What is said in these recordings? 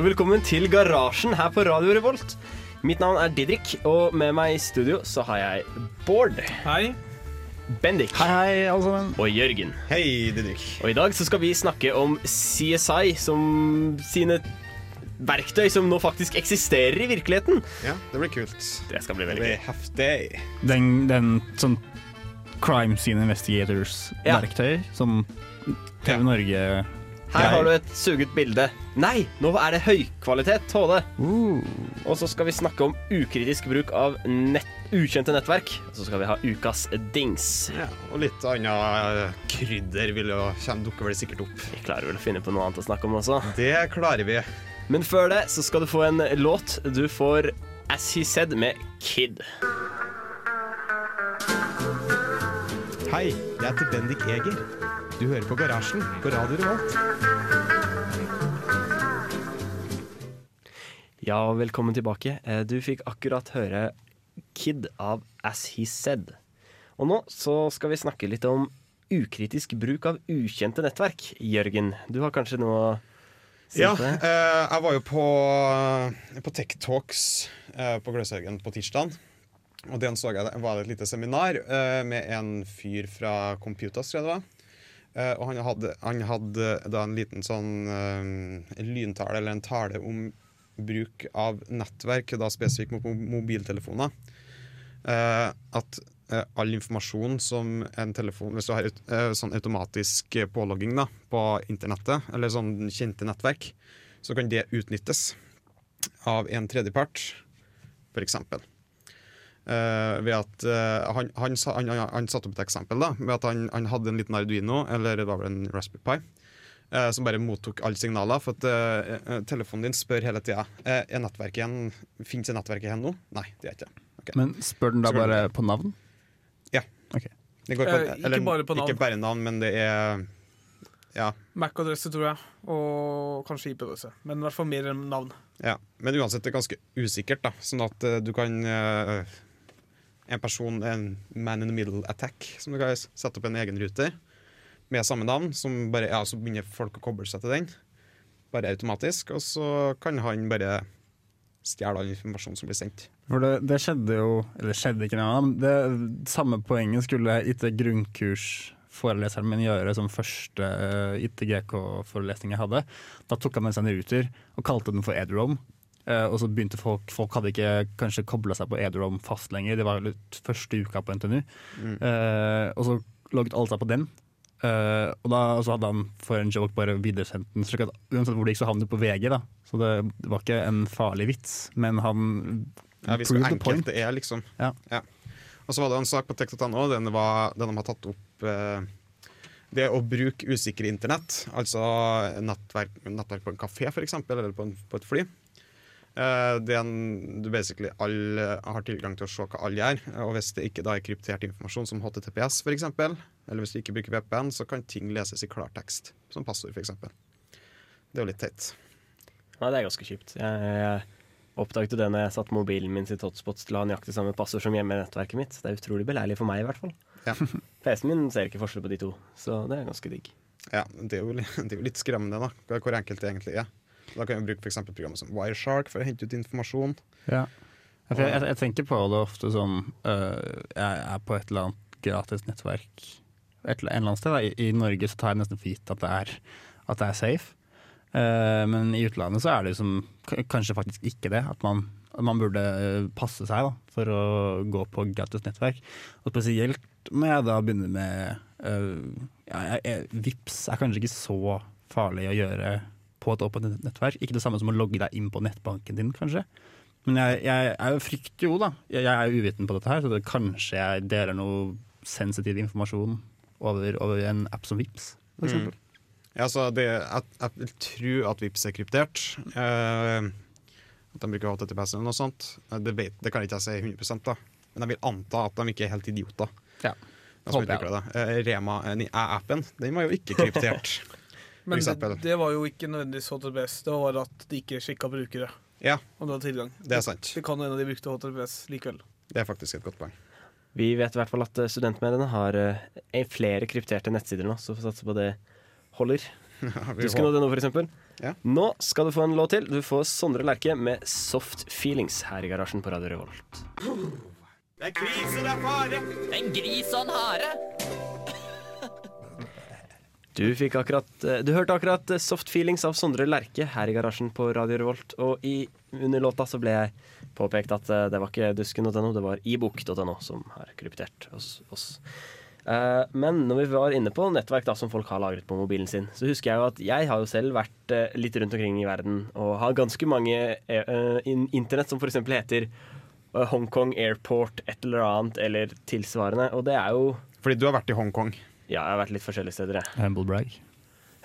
Og velkommen til Garasjen her på Radio Revolt. Mitt navn er Didrik, og med meg i studio så har jeg Bård, Hei. Bendik Hei, hei, alle sammen. og Jørgen. Hei, Didrik. Og i dag så skal vi snakke om CSI som sine verktøy som nå faktisk eksisterer i virkeligheten. Ja, det blir kult. Det skal bli Det veldig blir heftig. Den, den sånn crime scene investigators-verktøy som TV Ja. Norge Her har du et suget bilde. Nei, nå er det høykvalitet HD. uh, Og så skal vi snakke om ukritisk bruk av nett, ukjente nettverk. Og så skal vi ha ukas dings. Ja, og litt annet krydder vil jo dukker vel sikkert opp. Vi klarer vel å finne på noe annet å snakke om også. Det klarer vi. Men før det så skal du få en låt. Du får As He Said med Kid. Hei, jeg heter Bendik Eger. Du hører på Garasjen på Radio Revolt. Ja, velkommen tilbake. Eh, Du fikk akkurat høre Kid av As He Said. Og nå så skal vi snakke litt om ukritisk bruk av ukjente nettverk. Jørgen, du har kanskje noe å si Ja, på det? eh, jeg var jo på, på Tech Talks eh, på Gløshaugen på tirsdag. Og den så jeg, det var et lite seminar eh, med en fyr fra Computas, tror jeg det var. Eh, og han hadde, han hadde da en liten sånn eh, lyntale, eller en tale om bruk av nettverk, da spesifikt mot mobiltelefoner. Eh, at all informasjon som en telefon Hvis du har et, sånn automatisk pålogging da, på internettet, eller sånn kjente nettverk, så kan det utnyttes av en tredjepart, f.eks. Uh, ved at eh, han, han, han, han, han satte opp et eksempel da, ved at han, han hadde en liten Arduino, eller det var vel en Raspberry Pi, eh, som bare mottok alle signaler. For at eh, eh, telefonen din spør hele tida uh, er nettverket igjen, Fins nettverket igjen nå. Nei, det er ikke det. Okay. Men spør den da spør bare den. på navn? Det går på, Eh, ikke bare på navn. Ikke bare navn, men det er Ja. Mac-adresse, tror jeg. Og kanskje IP-adresse. Men i hvert fall mer enn navn. Ja, Men uansett, det er ganske usikkert. da Sånn at uh, du kan eh, En person, en man in the middle attack, som du kan sette opp en egen ruter med samme navn, som bare, ja, så begynner folk å koble seg til den. Bare automatisk. Og så kan han bare stjele all informasjon som blir sendt. For det, det skjedde jo Eller skjedde ikke noe, men det samme poenget skulle etter grunnkurs foreleseren min gjøre som første uh, IT-GK-forelesning jeg hadde. Da tok han med seg en ruter og kalte den for Ederome. Eh, og så begynte folk Folk hadde ikke kanskje kobla seg på Edrom fast lenger. Det var litt første uka på NTNU. Mm. Eh, og så logget alle seg på den. Eh, og da og så hadde han for en joke bare videresendt den, slik at uansett hvor det gikk, så havnet det på VG. da Så det, det var ikke en farlig vits, men han Ja, det proved enkelt det er, liksom. Ja. Og så var det en sak på tech.no den, var- den de har tatt opp eh, det å bruke usikre internett, altså nettverk, nettverk på en kafé f.eks., eller på, en, på et fly. Eh, det er en, du basically all, har tilgang til å se hva alle gjør. Og hvis det ikke da er kryptert informasjon som HTTPS, f.eks., eller hvis du ikke bruker VPN, så kan ting leses i klartekst, som passord f.eks. Det er jo litt teit. Nei, det er ganske kjipt. Jeg, jeg oppdaget det når jeg satte mobilen min sitt hotspot til å ha nøyaktig samme passord som hjemme i nettverket mitt. Det er utrolig beleilig for meg, i hvert fall. Ja. PC-en min ser ikke forskjell på de to, så det er ganske digg. Ja, det er, jo, det er jo litt skremmende da, hvor enkelt det egentlig er. Da kan vi bruke for eksempel programmer som Wireshark for å hente ut informasjon. Ja. Jeg, jeg, jeg tenker på det ofte som øh, Jeg er på et eller annet gratis nettverk et, eller- en eller annet sted. Da. I, I Norge så tar jeg nesten for gitt at det er, at det er safe. Eh, men i utlandet så er det som kanskje faktisk ikke det. At man, at man burde eh, passe seg da, for å gå på gratis nettverk. Og spesielt må jeg da begynne med uh, ja, jeg, Vips er kanskje ikke så farlig å gjøre på et åpent nettverk. Ikke det samme som å logge deg inn på nettbanken din, kanskje. Men jeg, jeg jeg frykter jo, da. Jeg, jeg er jo uviten på dette her, så det, kanskje jeg deler noe sensitiv informasjon over, over en app som Vips, f.eks. Mm. Ja, så det, jeg, jeg tror at Vips er kryptert. Uh, at de bruker HTTPS eller noe sånt. Eh, Det, vet, det kan ikke jeg si 100 da. Men jeg vil anta at de ikke er helt idioter. Ja. Eh, Rema eh, appen den var jo ikke kryptert. Men det, det var jo ikke nødvendigvis HTTPS. Det var at de ikke sjekka brukere ja, om du hadde tilgang. det er sant. Det kan hende de brukte HTTPS likevel. Det er faktisk et godt poeng. Vi vet i hvert fall at eh, studentmediene har eh, flere krypterte nettsider nå, så vi får satse på det holder. Ja, Husker du det nå, for eksempel? Ja. Nå skal du få en låt til. Du får Sondre Lerche med 'Soft Feelings' her i garasjen på Radio Revolt. En gris og en hare. Du, fikk akkurat, eh, du hørte akkurat eh, 'Soft Feelings' av Sondre Lerche her i garasjen på Radio Revolt. Og i, under låta så ble jeg påpekt at eh, det var ikke dusken.no, det var ebook.no som har kryptert oss. oss. Men når vi var inne på nettverk da, som folk har lagret på mobilen sin, så husker jeg jo at jeg har jo selv vært litt rundt omkring i verden og har ganske mange in internett som f.eks. heter Hongkong Airport et eller annet eller tilsvarende. Og det er jo Fordi du har vært i Hongkong. Ja, jeg har vært litt forskjellige steder, jeg. Humble brag.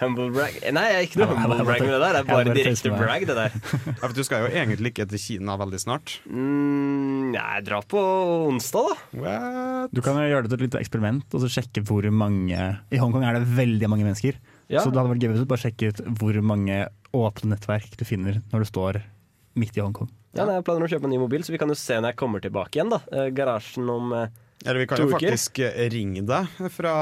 Humble brag Nei, jeg er ikke noe Jeg humble brag med det der. Det er bare direkte brag, det der. Ja, for du skal jo egentlig ikke til Kina veldig snart. Mm, nei, dra på onsdag, da. What? Du kan jo gjøre det til et lite eksperiment og så sjekke hvor mange I Hongkong er det veldig mange mennesker. Ja. Så det hadde vært gøy hvis du bare sjekket hvor mange åpne nettverk du finner når du står midt i Hongkong. Ja, nei, jeg planer å kjøpe en ny mobil, så vi kan jo se når jeg kommer tilbake igjen. da Eh, Garasjen om eh, Eller vi kan To jo faktisk eh, ringe deg fra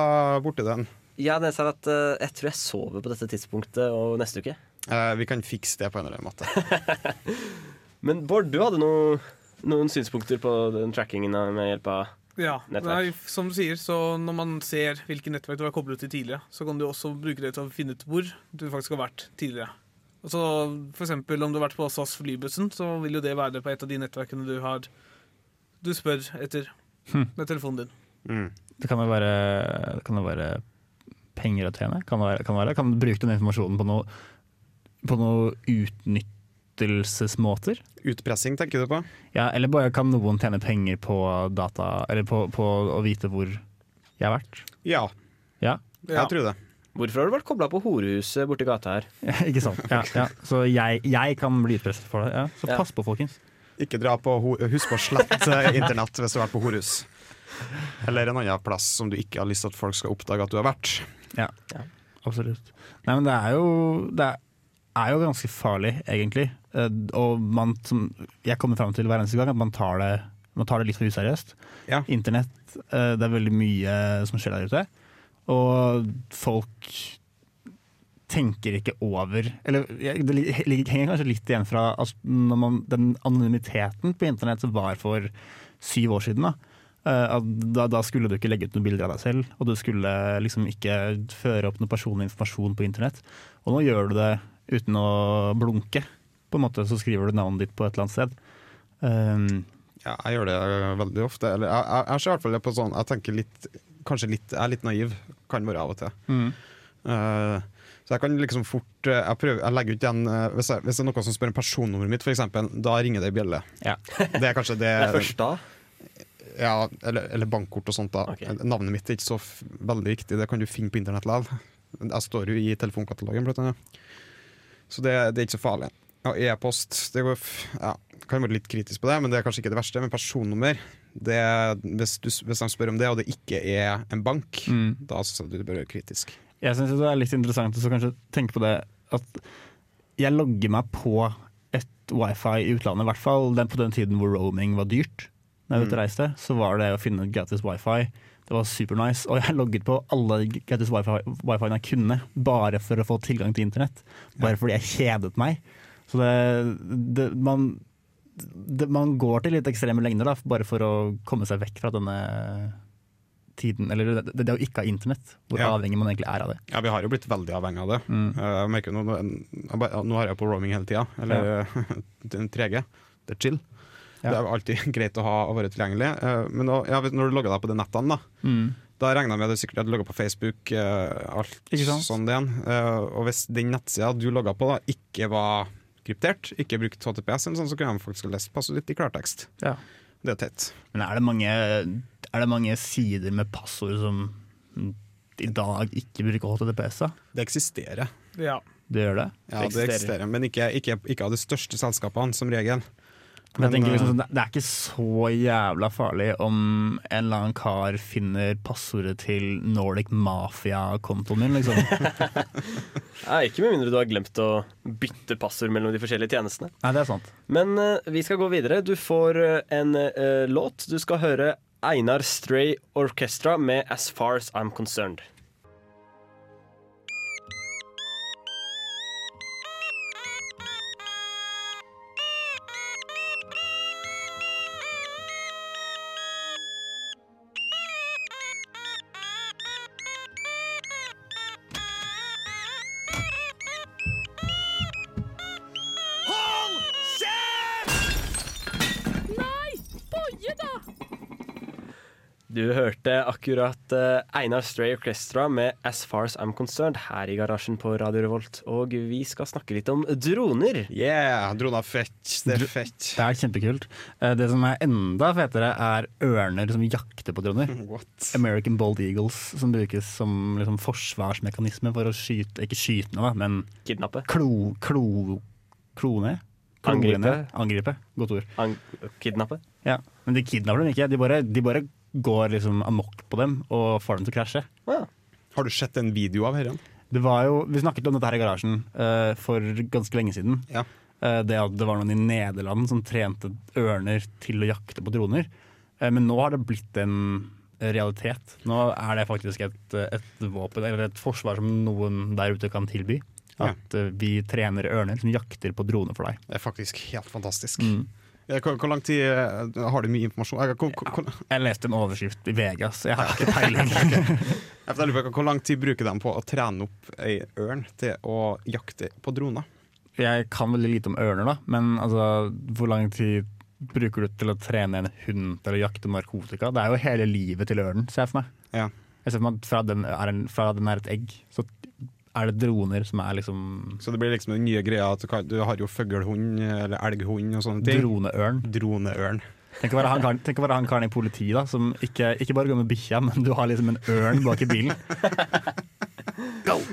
borti den. Ja, det er at uh, jeg tror jeg sover på dette tidspunktet og neste uke. Uh, vi kan fikse det på en eller annen måte. Men Bård, du hadde noe, noen synspunkter på den trackingen med hjelp av Ja, Nettverk. nei, som du sier, så når man ser hvilke nettverk du har koblet til tidligere, så kan du også bruke det til å finne ut hvor du faktisk har vært tidligere. Og så for eksempel om du har vært på SAS flybussen, så vil jo det være på et av de nettverkene du har Du spør etter Hm. med telefonen din. Mm. Det kan jo være, kan det være penger å tjene. Kan det være, kan det være. Kan du bruke den informasjonen på noe, på noe utnyttelsesmåter? Utpressing, tenker du på? Ja, eller bare kan noen tjene penger på data Eller på, på å vite hvor jeg har vært? Ja, Ja, Ja. jeg tror det. Hvorfor har du vært kobla på horehuset borti gata her? ikke sant? Ja, ja. Så jeg, jeg kan bli utpresset for det. Ja. Så Ja. pass på, folkens. Ikke dra på Husk på å slette internett hvis du har vært på horhus. Eller en annen plass som du ikke har lyst til at folk skal oppdage at du har vært. Ja, absolutt. Nei, men det er jo Det er jo ganske farlig, egentlig. Eh, Og man, som jeg kommer fram til hver eneste gang, at man tar det, man tar det litt for useriøst. Ja. Internett, eh, det er veldig mye som skjer der ute. Og folk tenker ikke over Eller det henger kanskje litt igjen fra altså, man, den anonymiteten på internett som var for syv år siden. da. Eh, da, da skulle du ikke legge ut noen bilder av deg selv, og du skulle liksom ikke føre opp noe personlig informasjon på internett. Og nå gjør du det uten å blunke. På en måte så skriver du navnet ditt på et eller annet sted. Um, Ja, jeg gjør det eh, veldig ofte. Eller jeg, jeg, jeg ser i hvert fall det på sånn Jeg tenker litt Kanskje litt Jeg er litt naiv. Kan være av og til. Eh, så jeg kan liksom fort eh, Jeg, prøver, jeg legger ut igjen eh, hvis, jeg, hvis det er noen som spør om personnummeret mitt, f.eks., da ringer det i bjelle. Ja. Det er kanskje det, Det er først da. ja, eller, eller bankkort og sånt. da okay. Navnet mitt er ikke så f veldig viktig, det kan du finne på internett likevel. Jeg står jo i telefonkatalogen, blant annet. Så det, det er ikke så farlig. Ja, E-post det går, f- ja, kan være litt kritisk på det, men det er kanskje ikke det verste. Men personnummer, det, hvis, du, hvis de spør om det, og det ikke er en bank, Mm. da syns jeg du bør være kritisk. Jeg syns det er litt interessant å kanskje tenke på det at jeg logger meg på et wifi i utlandet, i hvert fall den, på den tiden hvor roaming var dyrt. Når jeg mm. reiste, så var det å finne gratis wifi. Det var supernice. Og jeg logget på alle gratis wifi wifiene jeg kunne, bare for å få tilgang til internett. Bare fordi jeg kjedet meg. Så det, det man det, man går til litt ekstreme lengder da, bare for å komme seg vekk fra denne tiden, eller det, det, det å ikke ha internett. Hvor Ja. avhengig man egentlig er av det. Ja, vi har jo blitt veldig avhengig av det. Mm. Eh, Jeg merker nå, nå har jeg på roaming hele tida, eller ja. 3G. Det er chill. Ja. Det er alltid greit å ha og være tilgjengelig. Eh, Men nå, ja, når du logger deg på de nettene, da, Mm. da regner jeg med at du sikkert hadde logga på Facebook. eh, alt sånn det igjen. Og hvis den nettsida du logga på, da, ikke var kryptert, ikke brukt HTTPS, sånn, så kunne de faktisk lest passordet ditt i klartekst. Ja. Det er tett. Men er det, mange, er det mange sider med passord som i dag ikke bruker HTTPS? da? Det eksisterer. Ja. Det gjør det? Ja, Det eksisterer, men ikke, ikke, ikke av de største selskapene, som regel. Men jeg tenker liksom, eh, sånn, det det er ikke så jævla farlig om en eller annen kar finner passordet til Nordic Mafia-kontoen min, liksom. Nei, ikke med mindre du har glemt å bytte passord mellom de forskjellige tjenestene. Nei, det er sant. Men uh, vi skal gå videre. Du får uh, en uh, låt. Du skal høre Einar Stray Orchestra med 'As Far As I'm Concerned'. Du hørte akkurat eh, Einar Stray Orchestra med 'As Far As I'm Concerned' her i garasjen på Radio Revolt. Og vi skal snakke litt om droner. Yeah, droner er fett. Det er fett. Det er kjempekult. Eh, Det som er enda fetere, er ørner som jakter på droner. What? American Bold Eagles, som brukes som liksom, forsvarsmekanisme for å skyte Ikke skyte noe, men Kidnappe. klo... klo klone? Angripe. Angripe. Godt ord. Ang kidnappe. Ja. Men de kidnapper dem ikke. De bare, de bare går liksom amok på dem og får dem til å krasje. Ja. Har du sett en video av dette? Det var jo, vi snakket om dette her i garasjen uh, for ganske lenge siden. Ja. Uh, det at det var noen i Nederland som trente ørner til å jakte på droner. Uh, men nå har det blitt en realitet. Nå er det faktisk et, et våpen, eller et forsvar som noen der ute kan tilby. Ja. At eh, vi trener ørner som jakter på droner for deg. Det er faktisk helt fantastisk. Mm. Hvor, lang tid eh, Har du mye informasjon? Eh, Hvor, hvor, hvor, Jeg leste en overskrift i Vegas, jeg har ikke peiling. okay. hvor lang tid bruker de på å trene opp ei ørn til å jakte på droner? Jeg kan veldig lite om ørner, da, men altså, hvor lang tid bruker du til å trene en hund til å jakte narkotika? Det er jo hele livet til ørnen, ser jeg for meg. Ja. Jeg ser for meg at fra den er, en, fra den er et egg, så er det droner som er liksom Så det blir liksom den nye greia at du, kan, du har jo fuglehund eller elghund og sånne ting. droneørn. Droneørn. Tenk å være han karen, i politiet da, som ikke, ikke bare går med bikkja, men du har liksom en ørn bak i bilen. Åh,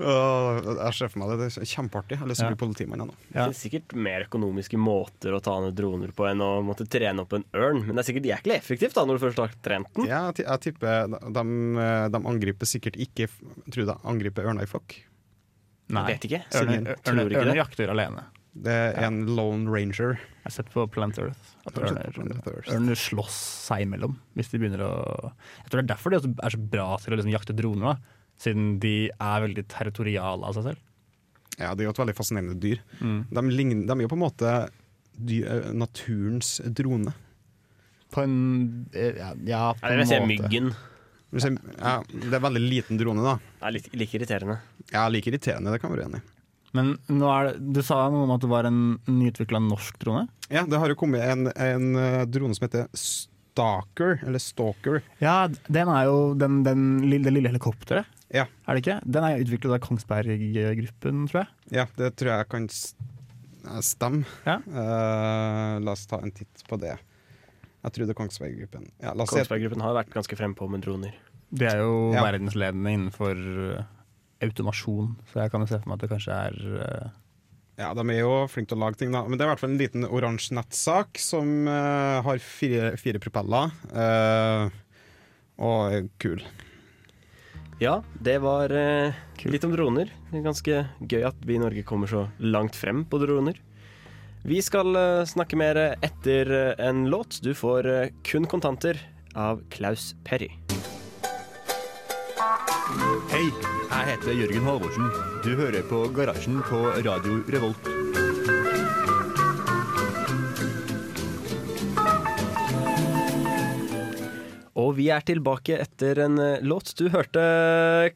jeg ser for meg det. Det er kjempeartig. Jeg har lyst til å bli politimann ennå. Det er sikkert mer økonomiske måter å ta ned droner på enn å måtte trene opp en ørn. Men det er sikkert jæklig effektivt da når du først har trent den. Ja, jeg tipper de, de, angriper sikkert ikke Tror du de angriper ørner i flokk? Nei. Jeg Vet ikke. Ørner, Tror ørner, ørner jakter alene. Det er en lone ranger. Jeg har sett på Planet Earth at ørner, ørner slåss seg imellom. Hvis de begynner å Jeg tror det er derfor de også er så bra til å liksom jakte droner, da. Siden de er veldig territoriale av seg selv. Ja, de er jo et veldig fascinerende dyr. Mm. De, ligner, de er jo på en måte dy, eh, naturens drone. På en eh, Ja, ja på en måte. myggen. Du ser- Ja, det er veldig liten drone, da. Det er litt like irriterende. Ja, like irriterende, det kan vi være enig i. Men nå er det, du sa noe om at det var en nyutvikla norsk drone? Ja, det har jo kommet en, en drone som heter Stalker, eller Stalker. Ja, den er jo den, den, lille- det lille helikopteret. Ja. Er det ikke? Den er utviklet av Kongsberg-gruppen, tror jeg. Ja, det tror jeg kan stemme. Ja. Uh, la oss ta en titt på det. Jeg tror det er Kongsberg-gruppen. Ja. Kongsberg-gruppen har vært ganske frempå med droner. De er jo Ja. verdensledende innenfor eh, automasjon, så jeg kan jo se for meg at det kanskje er uh... Ja, De er jo flinke til å lage ting, da. Men det er i hvert fall en liten oransje nettsak som uh, har fire, fire propeller. Uh, og er kul. Ja, det var eh, litt om droner. Det er ganske gøy at vi i Norge kommer så langt frem på droner. Vi skal eh, snakke mer etter eh, en låt. Du får eh, kun kontanter av Klaus Perry. Hei, jeg heter Jørgen Halvorsen. Du hører på Garasjen på Radio Revolt. Og vi er tilbake etter en eh, låt. Du hørte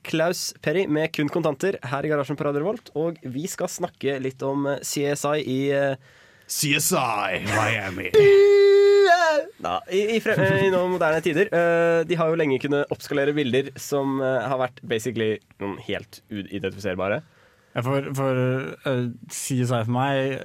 Klaus Perry med kun kontanter her i garasjen på Radio Revolt. Og vi skal snakke litt om CSI i eh, CSI Miami. Da, i, i, fre eh, i noen moderne tider. Eh, de har jo lenge kunnet oppskalere bilder som har vært basically noen helt uidentifiserbare. Ja, For, for uh, CSI for meg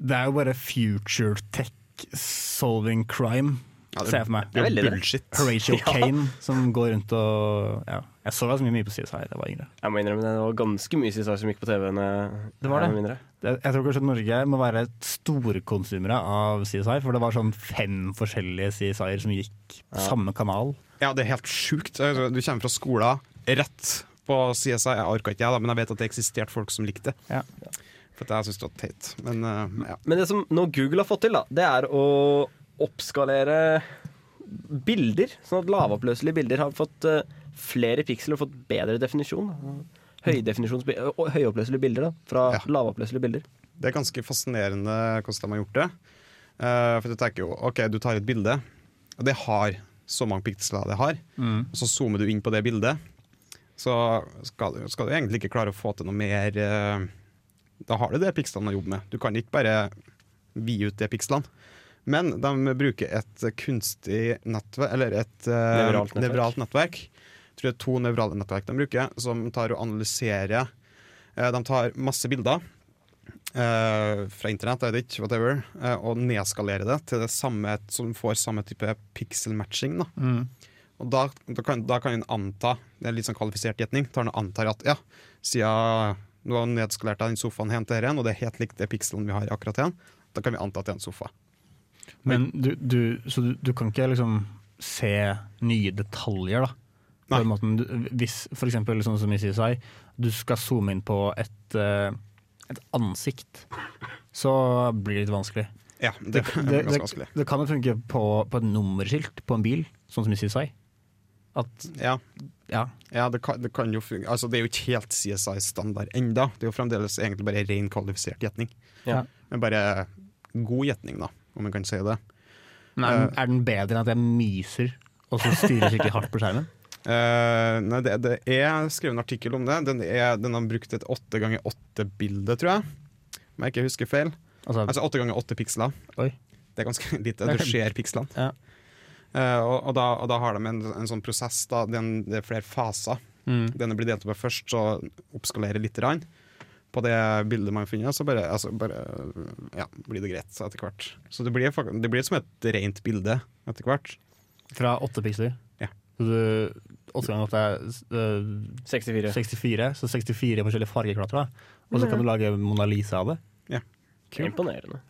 Det er jo bare future tech solving crime, Ja, det- ser jeg for meg. Det er veldig det. bullshit. Horatio Ja. Kane som går rundt og ja. Jeg så ganske mye på CSI da jeg var yngre. Jeg må innrømme det var ganske mye CSI som gikk på TV. Det var det. Jeg, Jeg tror kanskje Norge må være storkonsumere av CSI, for det var sånn fem forskjellige CSI-er som gikk på Ja. samme kanal. Ja, det er helt sjukt. Du kommer fra skolen rett på CSI. Jeg orka ikke jeg, da, men jeg vet at det eksisterte folk som likte det. Ja. For jeg syns det var teit. Men uh, ja. Men det som nå Google har fått til, da, det er å oppskalere bilder. Sånn at lavoppløselige bilder har fått eh, flere piksler og fått bedre definisjon. høyoppløselige bilder da, fra Ja. lavoppløselige bilder. Det er ganske fascinerende hvordan de har gjort det. Uh, for du tenker jo, ok, du tar et bilde, og det har så mange piksler det har. Og så zoomer du inn på det bildet. Så skal du, skal du egentlig ikke klare å få til noe mer uh, Da har du det pikslene å jobbe med. Du kan ikke bare vide ut de pikslene. Men de bruker et kunstig nettverk, eller et eh, Nevralt nettverk. nevralt nettverk. Jeg tror det er to nevrale nettverk de bruker, som tar og analyserer eh, De tar masse bilder eh, fra internett, jeg vet ikke, whatever, og nedskalerer det til det samme, som får samme type pixel-matching. da. Og da, da, kan, da kan en anta, det er litt sånn kvalifisert gjetning, tar en antar at ja, siden du har nedskalert jeg den sofaen hen til denne, og det er helt likt det pikselen vi har akkurat igjen, da kan vi anta at det er en sofa. Men du, du, så du, du kan ikke liksom se nye detaljer, da? På den måten, du, hvis eksempel sånn som i CSI, du skal zoome inn på et, eh, et ansikt, så blir det litt vanskelig. Ja, det, det, det, det, vanskelig. det kan jo funke på, på et nummerskilt på en bil, sånn som i CSI. At, Ja, ja, ja det, kan, det kan jo fungere. Altså, det er jo ikke helt CSI-standard enda. Det er jo fremdeles egentlig bare ren kvalifisert gjetning. Ja. Men bare god gjetning, da, om jeg kan si det. Men er, den- er den bedre enn at jeg myser og så styrer skikkelig hardt på skjermen? Uh, nei, det, det er skrevet en artikkel om det. Den, er, den har brukt et åtte ganger åtte-bilde, tror jeg. Om jeg ikke husker feil. Altså, Altså åtte ganger åtte piksler. Oi. Det er ganske lite. Du ser pikslene. Ja. Uh, og, og, da, og da har de en, en sånn prosess. Da, den, det er flere faser. mm. Denne blir delt opp i først, så oppskalerer litt. Rann. På det bildet man finner, så bare, altså, bare ja, blir det greit etter hvert. Så det blir, det blir som et rent bilde etter hvert. Fra åtte piksler? Ja. Så du, åtte ganger åtte er øh, 64. 64, så 64 forskjellige fargeklatter. da. Og så kan du lage Mona Lisa av det. Imponerende.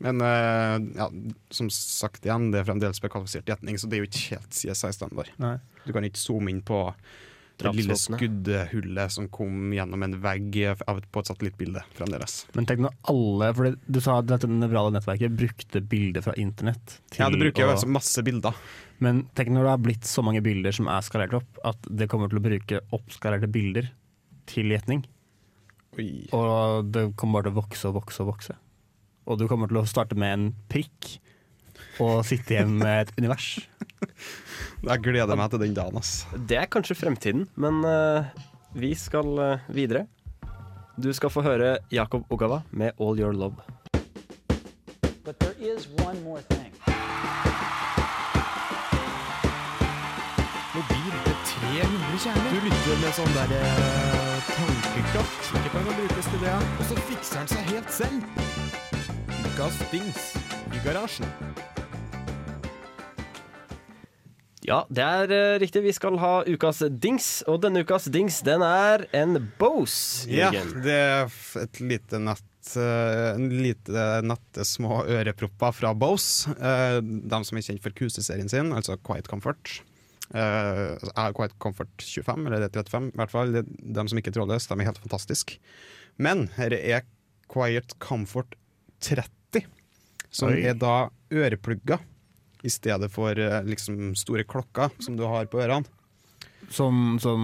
Men øh, ja, som sagt igjen, det er fremdeles bekvalifisert kvalifisert gjetning, så det er jo ikke helt CSI-standard. Du kan ikke zoome inn på det lille skuddhullet som kom gjennom en vegg på et satellittbilde fremdeles. Men tenk når alle For du sa at dette nevrale nettverket brukte bilder fra internett. Ja, det bruker jo å- altså masse bilder. Men tenk når det har blitt så mange bilder som er skalert opp, at det kommer til å bruke oppskalerte bilder til gjetning. Og det kommer bare til å vokse og vokse og vokse. Og du kommer til å starte med en prikk og sitte igjen med et univers. Jeg gleder meg til den dagen, ass. Det er kanskje fremtiden, men uh, vi skal uh, videre. Du skal få høre Jakob Ogawa med 'All Your Love'. But there is one more thing. Mobil til 300 kjerner. Du lytter med sånn der eh, tankekraft. Ikke kan brukes til det. Og så fikser han seg helt selv. Ukas dings i garasjen. Ja, det er uh, riktig. Vi skal ha ukas dings, og denne ukas dings den er en Bose. Ja, det er et lite natt uh, En lite nette små ørepropper fra Bose. Uh, de som er kjent for Kuse-serien sin, altså Quiet Comfort. Uh, Quiet Comfort 25, eller det er 35 i hvert fall. De som ikke er trådløse, de er helt fantastiske. Men her er Quiet Comfort 30, som Oi. er da øreplugger i stedet for eh, liksom store klokker som du har på ørene. Som, som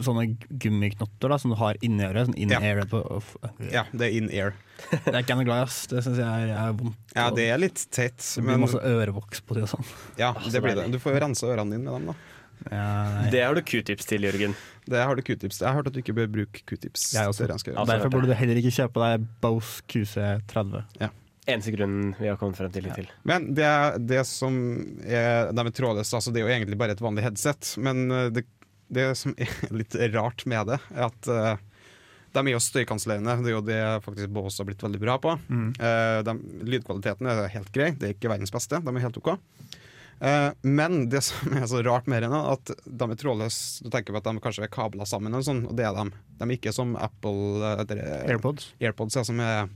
sånne gummiknotter da, som du har inni øret. Sånn in Ja. ear på, Ja, det er in ear. Det er ikke jeg noe glad i, ass. Det syns jeg er, er vondt. Ja, det er litt teit. det blir Men masse ørevoks på det og sånn. ja, det blir det. Du får jo rense ørene dine med dem, da. Ja. Det har du q-tips til, Jørgen. Det har du q-tips til. Jeg har hørt at du ikke bør bruke q-tips. Ja, så Derfor burde du heller ikke kjøpe deg Bose QC30. Eneste grunnen vi har kommet frem til litt til. Men det, det som er de er trådløst, altså det er jo egentlig bare et vanlig headset. Men eh, det, det som er litt rart med det, er at uh, De er jo støykansellerende. Det er jo det faktisk Bås har blitt veldig bra på. Eh, de, lydkvaliteten er helt grei, det er ikke verdens beste. De er helt OK. Uh, men det som er så rart med dem, er at de er trådløse. Du tenker på at de kanskje er kabla sammen, og, sånn, og det er de. De er ikke som Apple det AirPods. AirPods, ja, som er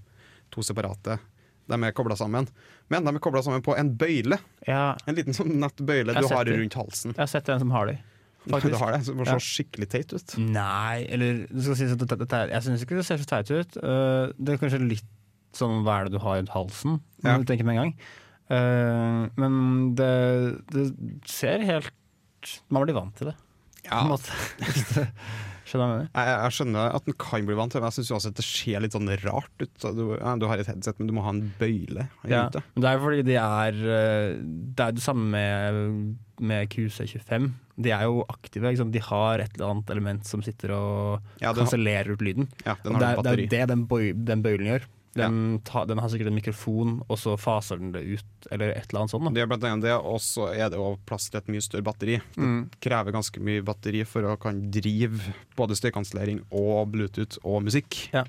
to separate. De er kobla sammen. Men de er kobla sammen på en bøyle. Ja, En liten sånn nett bøyle du har det. rundt halsen. jeg har sett en som har de. Faktisk. Du har det, Det ser skikkelig teit ut. Nei, eller si at det, det, Jeg syns ikke det ser så teit ut. Uh, det er kanskje litt sånn hva er det du har rundt halsen, når Ja. du tenker med en gang. Uh, men det, det ser helt Man blir vant til det, på Ja, en måte. Skjønner jeg jeg, jeg skjønner at den kan bli vant til men jeg syns også at det ser litt sånn rart ut. Du, ja, du har et headset, men du må ha en bøyle Ja, det. men det er fordi de er uh, Det er det samme med, med QC25. De er jo aktive. Sant? De har et eller annet element som sitter og Ja, kansellerer ut lyden. ja, det er jo det den, bøy, den bøylen gjør. Den, ta, den har sikkert en mikrofon, og så faser den det ut, eller et eller annet sånt. Da. Det er blant annet det, og så er det jo plass til et mye større batteri. Det Mm. krever ganske mye batteri for å kan drive både støykansellering og Bluetooth og musikk. Ja,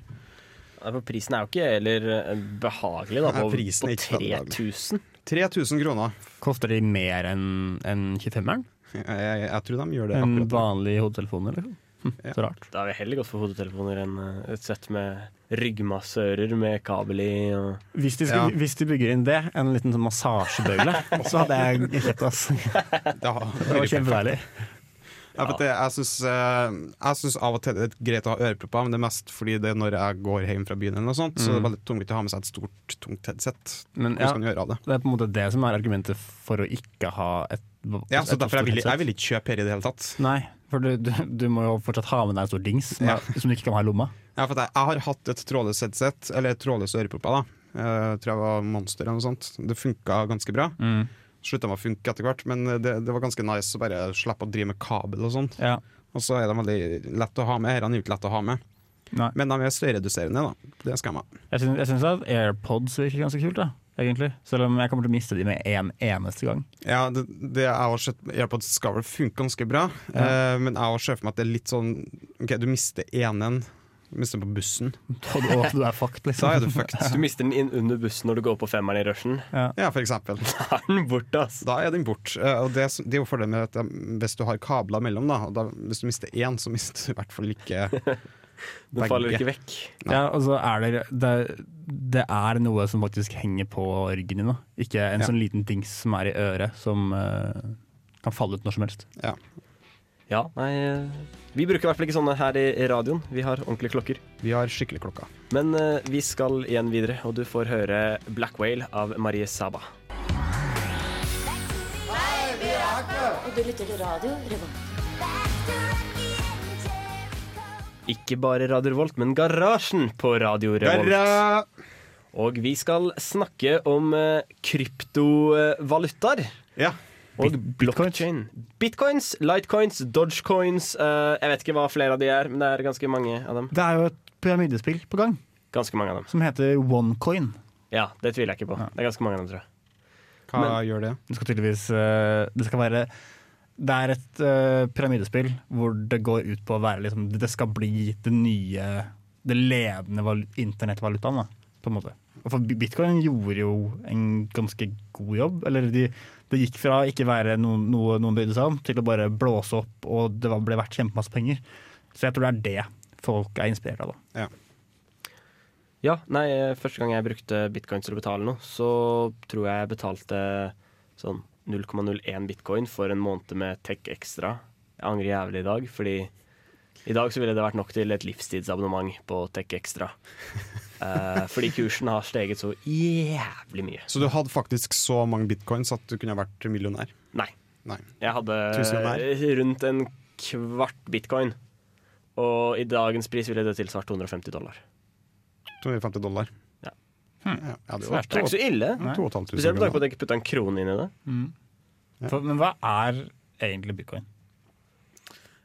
for prisen er jo ikke heller eh, behagelig, da, på, på er ikke så behagelig. 3000. 3000 kroner. Koster de mer enn en 25-eren? Jeg, jeg, jeg tror de gjør det En akkurat. vanlig hodetelefon, eller? Hm, Ja. Så rart. Da har vi heller gått for hodetelefoner enn eh, et sett med ryggmassører med kabel i. Og Hvis de, skulle, Ja. hvis de bygger inn det, en liten sånn massasjebøyle, så hadde jeg kjøpt det. Det var kjempedeilig. Ja, for det, jeg syns eh, jeg syns av og til det er greit å ha ørepropper, men det er mest fordi det er når jeg går hjem fra byen, eller noe sånt, så det er veldig tungvint å ha med seg et stort, tungt headset. Men ja, skal gjøre av det? det er på en måte det som er argumentet for å ikke ha et Ja, så et derfor jeg vil, jeg vil ikke kjøpe her i det hele tatt. Nei, for du, du, du må jo fortsatt ha med deg en stor dings som, Ja. som du ikke kan ha i lomma. Ja, for jeg, jeg har hatt et trådløst headset, eller trådløse ørepropper, da. Eh, Jeg tror jeg var Monster eller noe sånt. Det funka ganske bra. Slutta med å funke etter hvert, men det, det var ganske nice å bare slippe å drive med kabel og sånt. Ja. Og så er de veldig lett å ha med. Her er de ikke lett å ha med. Nei. Men de er støyreduserende, da. Det skal ha. Jeg syns, jeg syns at AirPods virker ganske kult, da, egentlig. Selv om jeg kommer til å miste de med en eneste gang. Ja, det, det jeg har sett AirPods skal vel funke ganske bra, Ja. eh, men jeg har sett for meg at det er litt sånn OK, du mister enen. Du mister den på bussen. Og du, er fucked, liksom. Da er du fucked. du mister den inn under bussen når du går på femmeren i rushen. Ja, for eksempel. Da er den bort, ass. Da er den bort. Eh, Og det, det er jo fordelen med at eh, hvis du har kabler mellom, da, og da hvis du mister én, så mister du i hvert fall ikke Den faller ikke vekk. Ja, og så er det, det Det er noe som faktisk henger på ryggen din, da. Ikke en Ja. sånn liten dings som er i øret, som uh, kan falle ut når som helst. Ja. Ja, nei Vi bruker i hvert fall ikke sånne her i radioen. Vi har ordentlige klokker. Vi har skikkelig klokka. Men uh, vi skal igjen videre, og du får høre Black Whale av Marie Saba. Hei, vi er her! Og du lytter til radio Revolt. Ikke bare Radio Revolt, men Garasjen på Radio Revolt. Garra! Og vi skal snakke om eh, kryptovalutaer. Ja. Og blockchain. Bitcoins, lightcoins, dogecoins eh, Jeg vet ikke hva flere av de er, men det er ganske mange av dem. Det er jo et pyramidespill på gang Ganske mange av dem. som heter OneCoin. Ja, det tviler jeg ikke på. Ja. Det er ganske mange av dem, tror jeg. Hva Men- gjør det? Det skal tydeligvis eh, Det skal være Det er et uh, pyramidespill hvor det går ut på å være liksom Det skal bli det nye Det ledende val internettvalutaen, da, på en måte. Og for bitcoin gjorde jo en ganske god jobb. Eller de, det gikk fra ikke være noe, noe noen brydde seg om, til å bare blåse opp, og det var, ble verdt kjempemasse penger. Så jeg tror det er det folk er inspirert av. da. Ja, nei, eh, første gang jeg brukte bitcoins til å betale noe, så tror jeg jeg betalte sånn 0,01 bitcoin for en måned med Tech ekstra. Jeg angrer jævlig i dag, fordi i dag så ville det vært nok til et livstidsabonnement på Tech ekstra. Eh, fordi kursen har steget så jævlig mye. Så du hadde faktisk så mange bitcoins at du kunne vært millionær? Nei. Nei. Jeg hadde rundt en kvart bitcoin. Og i dagens pris ville det tilsvart 250 dollar. 250 dollar. Ja. Ja, ja, det Svært. Det er ikke så ille. Spesielt med tanke på at jeg ikke putta en krone inn i det. Ja. For, men hva er egentlig bitcoin?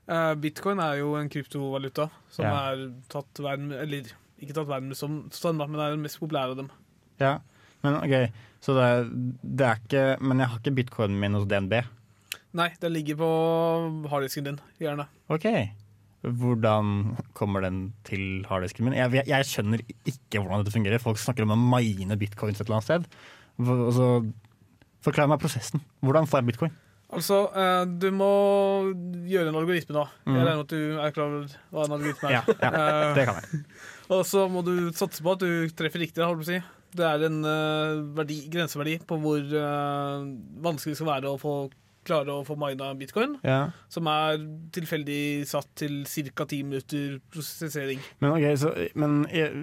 Uh, Bitcoin er jo en kryptovaluta som Ja. er tatt verden Eller ikke tatt verden som standard, men er den mest populære av dem. Ja, men ok, så det er, det er ikke Men jeg har ikke bitcoinen min hos DNB. Nei, den ligger på harddisken din. Gjerne. Ok. Hvordan kommer den til harddisken min? Jeg, jeg, skjønner ikke hvordan dette fungerer. Folk snakker om å mine bitcoins et eller annet sted. Altså, forklar meg prosessen. Hvordan får jeg bitcoin? Altså, eh, du må gjøre en algoritme, da. Mm. Jeg regner med at du er klar over hva en algoritme er. Ja, ja, Eh, det kan jeg. Og så må du satse på at du treffer riktig. holdt på å si. Det er en eh, verdi, grenseverdi på hvor vanskelig det skal være å få, klare å få mina bitcoin. Ja. Som er tilfeldig satt til ca. ti minutter prosessering. Men, ok, så, men jeg,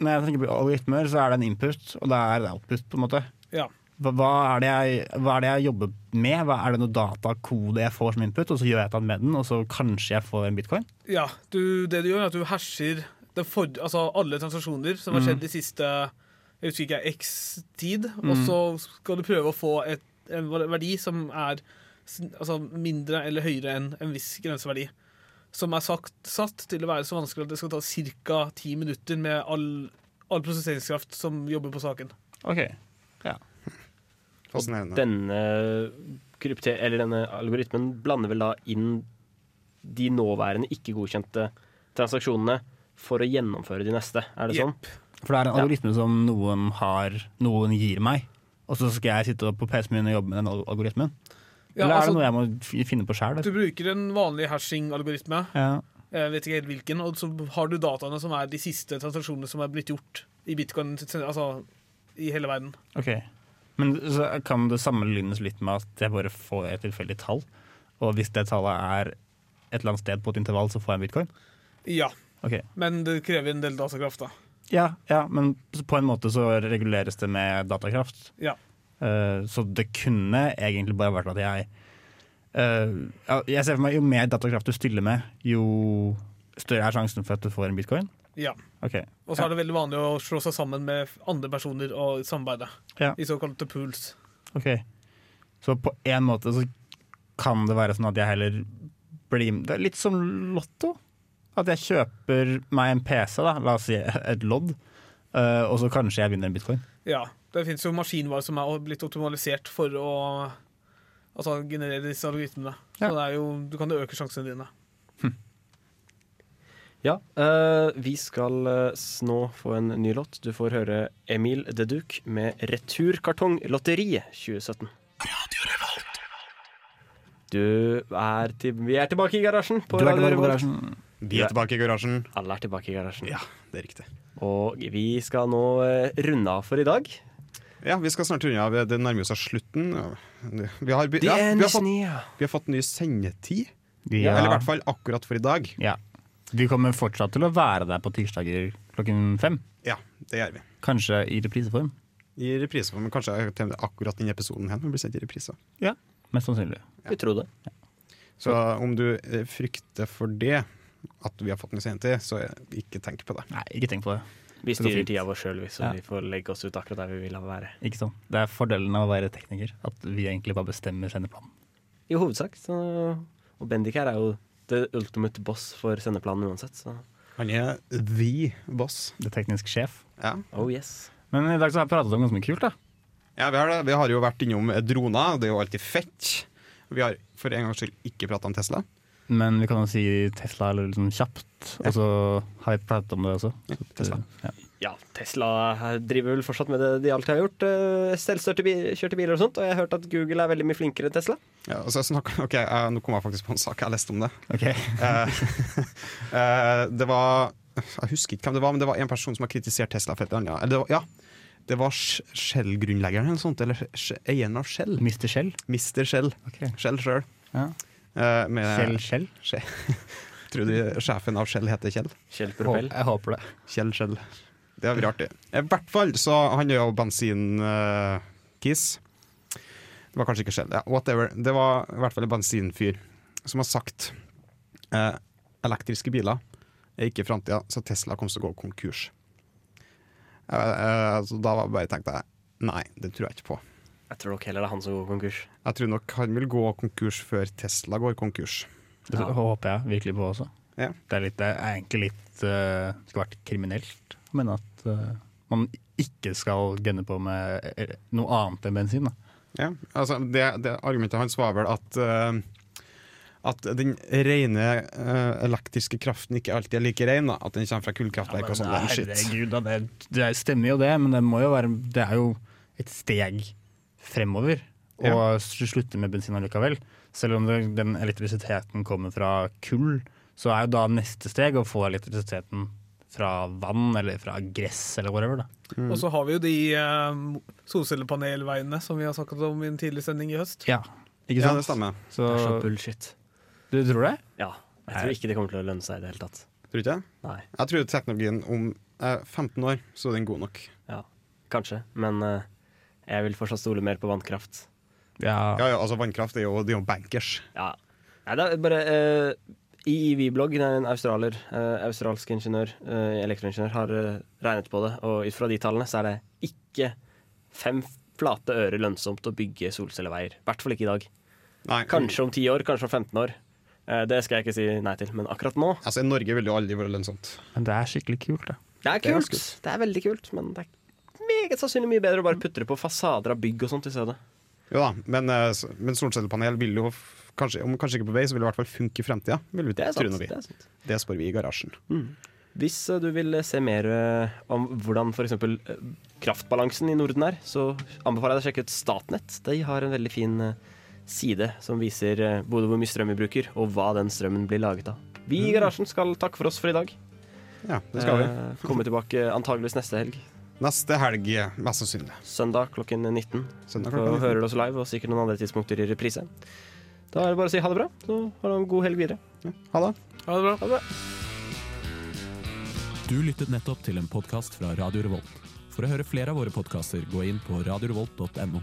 når jeg tenker på algoritmer, så er det en input, og det er en output, på en måte. Ja. Hva, hva, er det jeg, hva er det jeg jobber med? Hva, er det noe datakode jeg får som input, og så gjør jeg et eller annet med den, og så kanskje jeg får en bitcoin? Ja, du, det du gjør, er at du det for, altså alle transaksjoner som har Mm. skjedd de siste jeg husker ikke, x tid, og Mm. så skal du prøve å få et, en verdi som er altså, mindre eller høyere enn en viss grenseverdi. Som er sagt, satt til å være så vanskelig at det skal ta ca. ti minutter med all, all prosesseringskraft som jobber på saken. Ok, ja. Fascinerende. Denne, krypter, eller denne algoritmen blander vel da inn de nåværende ikke godkjente transaksjonene for å gjennomføre de neste. Er det sånn? For det er en Ja. algoritme som noen har, noen gir meg, og så skal jeg sitte på PC-en min og jobbe med den algoritmen? Ja, Eller er altså, det noe jeg må finne på sjøl? Du bruker en vanlig hashing-algoritme. Ja. Jeg vet ikke helt hvilken. Og så har du dataene som er de siste transaksjonene som er blitt gjort i bitcoin altså i hele verden. Ok. Men så kan det sammenlignes litt med at jeg bare får et tilfeldig tall, og hvis det tallet er et eller annet sted på et intervall, så får jeg en bitcoin? Ja, Okay. men det krever en del datakraft, da. Ja, ja, men på en måte så reguleres det med datakraft. Ja. Eh, så det kunne egentlig bare vært at jeg uh, Jeg ser for meg Jo mer datakraft du stiller med, jo større er sjansen for at du får en bitcoin. Ja. Okay. Og så er det veldig vanlig å slå seg sammen med andre personer og samarbeide Ja. i såkalte pools. Ok. Så på en måte så kan det være sånn at jeg heller blir Det er litt som Lotto. At jeg kjøper meg en PC, da, la oss si et lodd, eh, og så kanskje jeg vinner en bitcoin. Ja, det finnes jo maskinvarer som er blitt optimalisert for å altså, generere disse algoritmene. Så det er jo, du kan jo øke sjansene dine. Ja, uh, vi skal eh, nå få en ny låt. Du får høre Emil de Duc med 'Returkartonglotteriet 2017'. Du er til, vi er tilbake i garasjen. På Du er Radio Revolt. garasjen. Vi er tilbake i garasjen. Alle er tilbake i garasjen. Ja, det er riktig. Og vi skal nå eh, runde av for i dag. Ja, vi skal snart unna. Det nærmer seg slutten. Vi har, ja, vi har, fått, vi har fått ny sendetid. Ja. Eller i hvert fall akkurat for i dag. Ja. Vi kommer fortsatt til å være der på tirsdager klokken fem. Ja, det gjør vi. Kanskje i repriseform. I repriseform, men kanskje akkurat denne episoden her blir sendt i reprise. Ja, Mest sannsynlig. Vi tror det. Så om du eh, frykter for det, at vi har fått ny sendetid, så ikke tenk på det. Nei, ikke tenk på det. Vi styrer tida vår sjøl, så Ja. vi får legge oss ut akkurat der vi vil være. Ikke sånn. Det er fordelen av å være tekniker. At vi egentlig bare bestemmer sendeplanen. I hovedsak. Så, og Bendik her er jo the ultimate boss for sendeplanen uansett. Så. Han er the boss. Det teknisk sjef. Ja, Oh yes. Men i dag så har jeg pratet om ganske mye kult. da ja vi, har det. vi har jo vært innom droner, det er jo alltid fett. Vi har for en gangs skyld ikke prata om Tesla. Men vi kan jo si Tesla eller liksom kjapt, og så har vi pratet om det også. Så, Tesla. Ja. Ja, Tesla driver vel fortsatt med det de alltid har gjort. Selvstørte Selvkjørte kjørte biler og sånt. Og jeg har hørt at Google er veldig mye flinkere enn Tesla. Ja, og så snakk, ok, eh, Nå kom jeg faktisk på en sak, jeg har lest om det. Ok. Eh, eh, det var Jeg husker ikke hvem det var, men det var en person som har kritisert Tesla for et eller annet. Eller det var, ja, det var Sh- Shell-grunnleggeren eller noe sånt, eller eieren av Shell. Mr. Shell. Mr. Shell. Okay. Shell sjøl. Ja. Med, Kjell Shell? Tror du sjefen av Kjell heter Kjell? Kjell Propell. Jeg håper det. Kjell Shell. Det hadde vært artig. I hvert fall så han er jo bensin-kiss. det var kanskje ikke Kjell Ja, whatever. Det var i hvert fall en bensinfyr som har sagt eh, elektriske biler er ikke framtida, så Tesla kommer til å gå konkurs. Eh, eh, så da var- bare tenkte jeg nei, det tror jeg ikke på. Jeg tror nok heller det er han som går konkurs. Jeg tror nok han vil gå konkurs før Tesla går konkurs. Det Ja. håper jeg virkelig på også. Ja. Det, er litt, det er egentlig litt uh, skulle vært kriminelt å mene at uh, man ikke skal gunne på med eh, noe annet enn bensin. Da. Ja, altså det, det Argumentet hans var vel at, uh, at den rene uh, elektriske kraften ikke alltid er like ren. Da. At den kommer fra kullkraftverk og sånn. Herregud, da, det, det stemmer jo det, men det må jo være Det er jo et steg fremover og ja. slutte med bensin allikevel. Selv om det, den elektrisiteten kommer fra kull, så er jo da neste steg å få elektrisiteten fra vann eller fra gress eller whatever. da. Og så har vi jo de eh, solcellepanelveiene som vi har snakket om i en tidlig sending i høst. Ja, ikke Ja, det stemmer. Så, Det er så bullshit. du tror det? Ja. Jeg tror ikke det kommer til å lønne seg i det hele tatt. Tror du ikke? Nei. Jeg tror teknologien om eh, 15 år så er den god nok. Ja, kanskje. Men eh, jeg vil fortsatt stole mer på vannkraft. Ja. Ja, ja, altså Vannkraft er jo, det er jo bankers. Ja. Nei, det er bare uh, IIV-blogg, det er en australier, uh, australsk ingeniør, uh, elektroingeniør, har eh, regnet på det, og ut fra de tallene så er det ikke fem flate øre lønnsomt å bygge solcelleveier. I hvert fall ikke i dag. Nei, Kanskje om 10 år, kanskje om 15 år. Eh, det skal jeg ikke si nei til, men akkurat nå Altså, I Norge vil det jo aldri være lønnsomt. Men det er skikkelig kult, da. Det er Det er kult. Det er veldig kult, men det er meget sannsynlig mye bedre å bare putte det på fasader av bygg og sånt i stedet. Jo da, men, eh, men solcellepanel vil jo kanskje, om kanskje ikke på vei, så vil det i hvert fall funke i fremtida. Det. Det er sant. Det spør vi i garasjen. Hvis eh, du vil se mer eh, om hvordan f.eks. kraftbalansen i Norden er, så anbefaler jeg deg å sjekke ut Statnett. De har en veldig fin eh, side som viser eh, både hvor mye strøm vi bruker, og hva den strømmen blir laget av. Vi i garasjen skal takke for oss for i dag. Ja, det skal vi. Eh, Komme tilbake antageligvis neste helg. Neste helg, mest sannsynlig. Søndag klokken 19. Søndag klokken klokka 19. hører du oss live, og sikkert noen andre tidspunkter i reprise. Da er det bare å si ha det bra, så ha en god helg videre. Ha det. Ha det bra. Ha det bra. Du lyttet nettopp til en podkast fra Radio Revolt. For å høre flere av våre podkaster, gå inn på radiorevolt.no.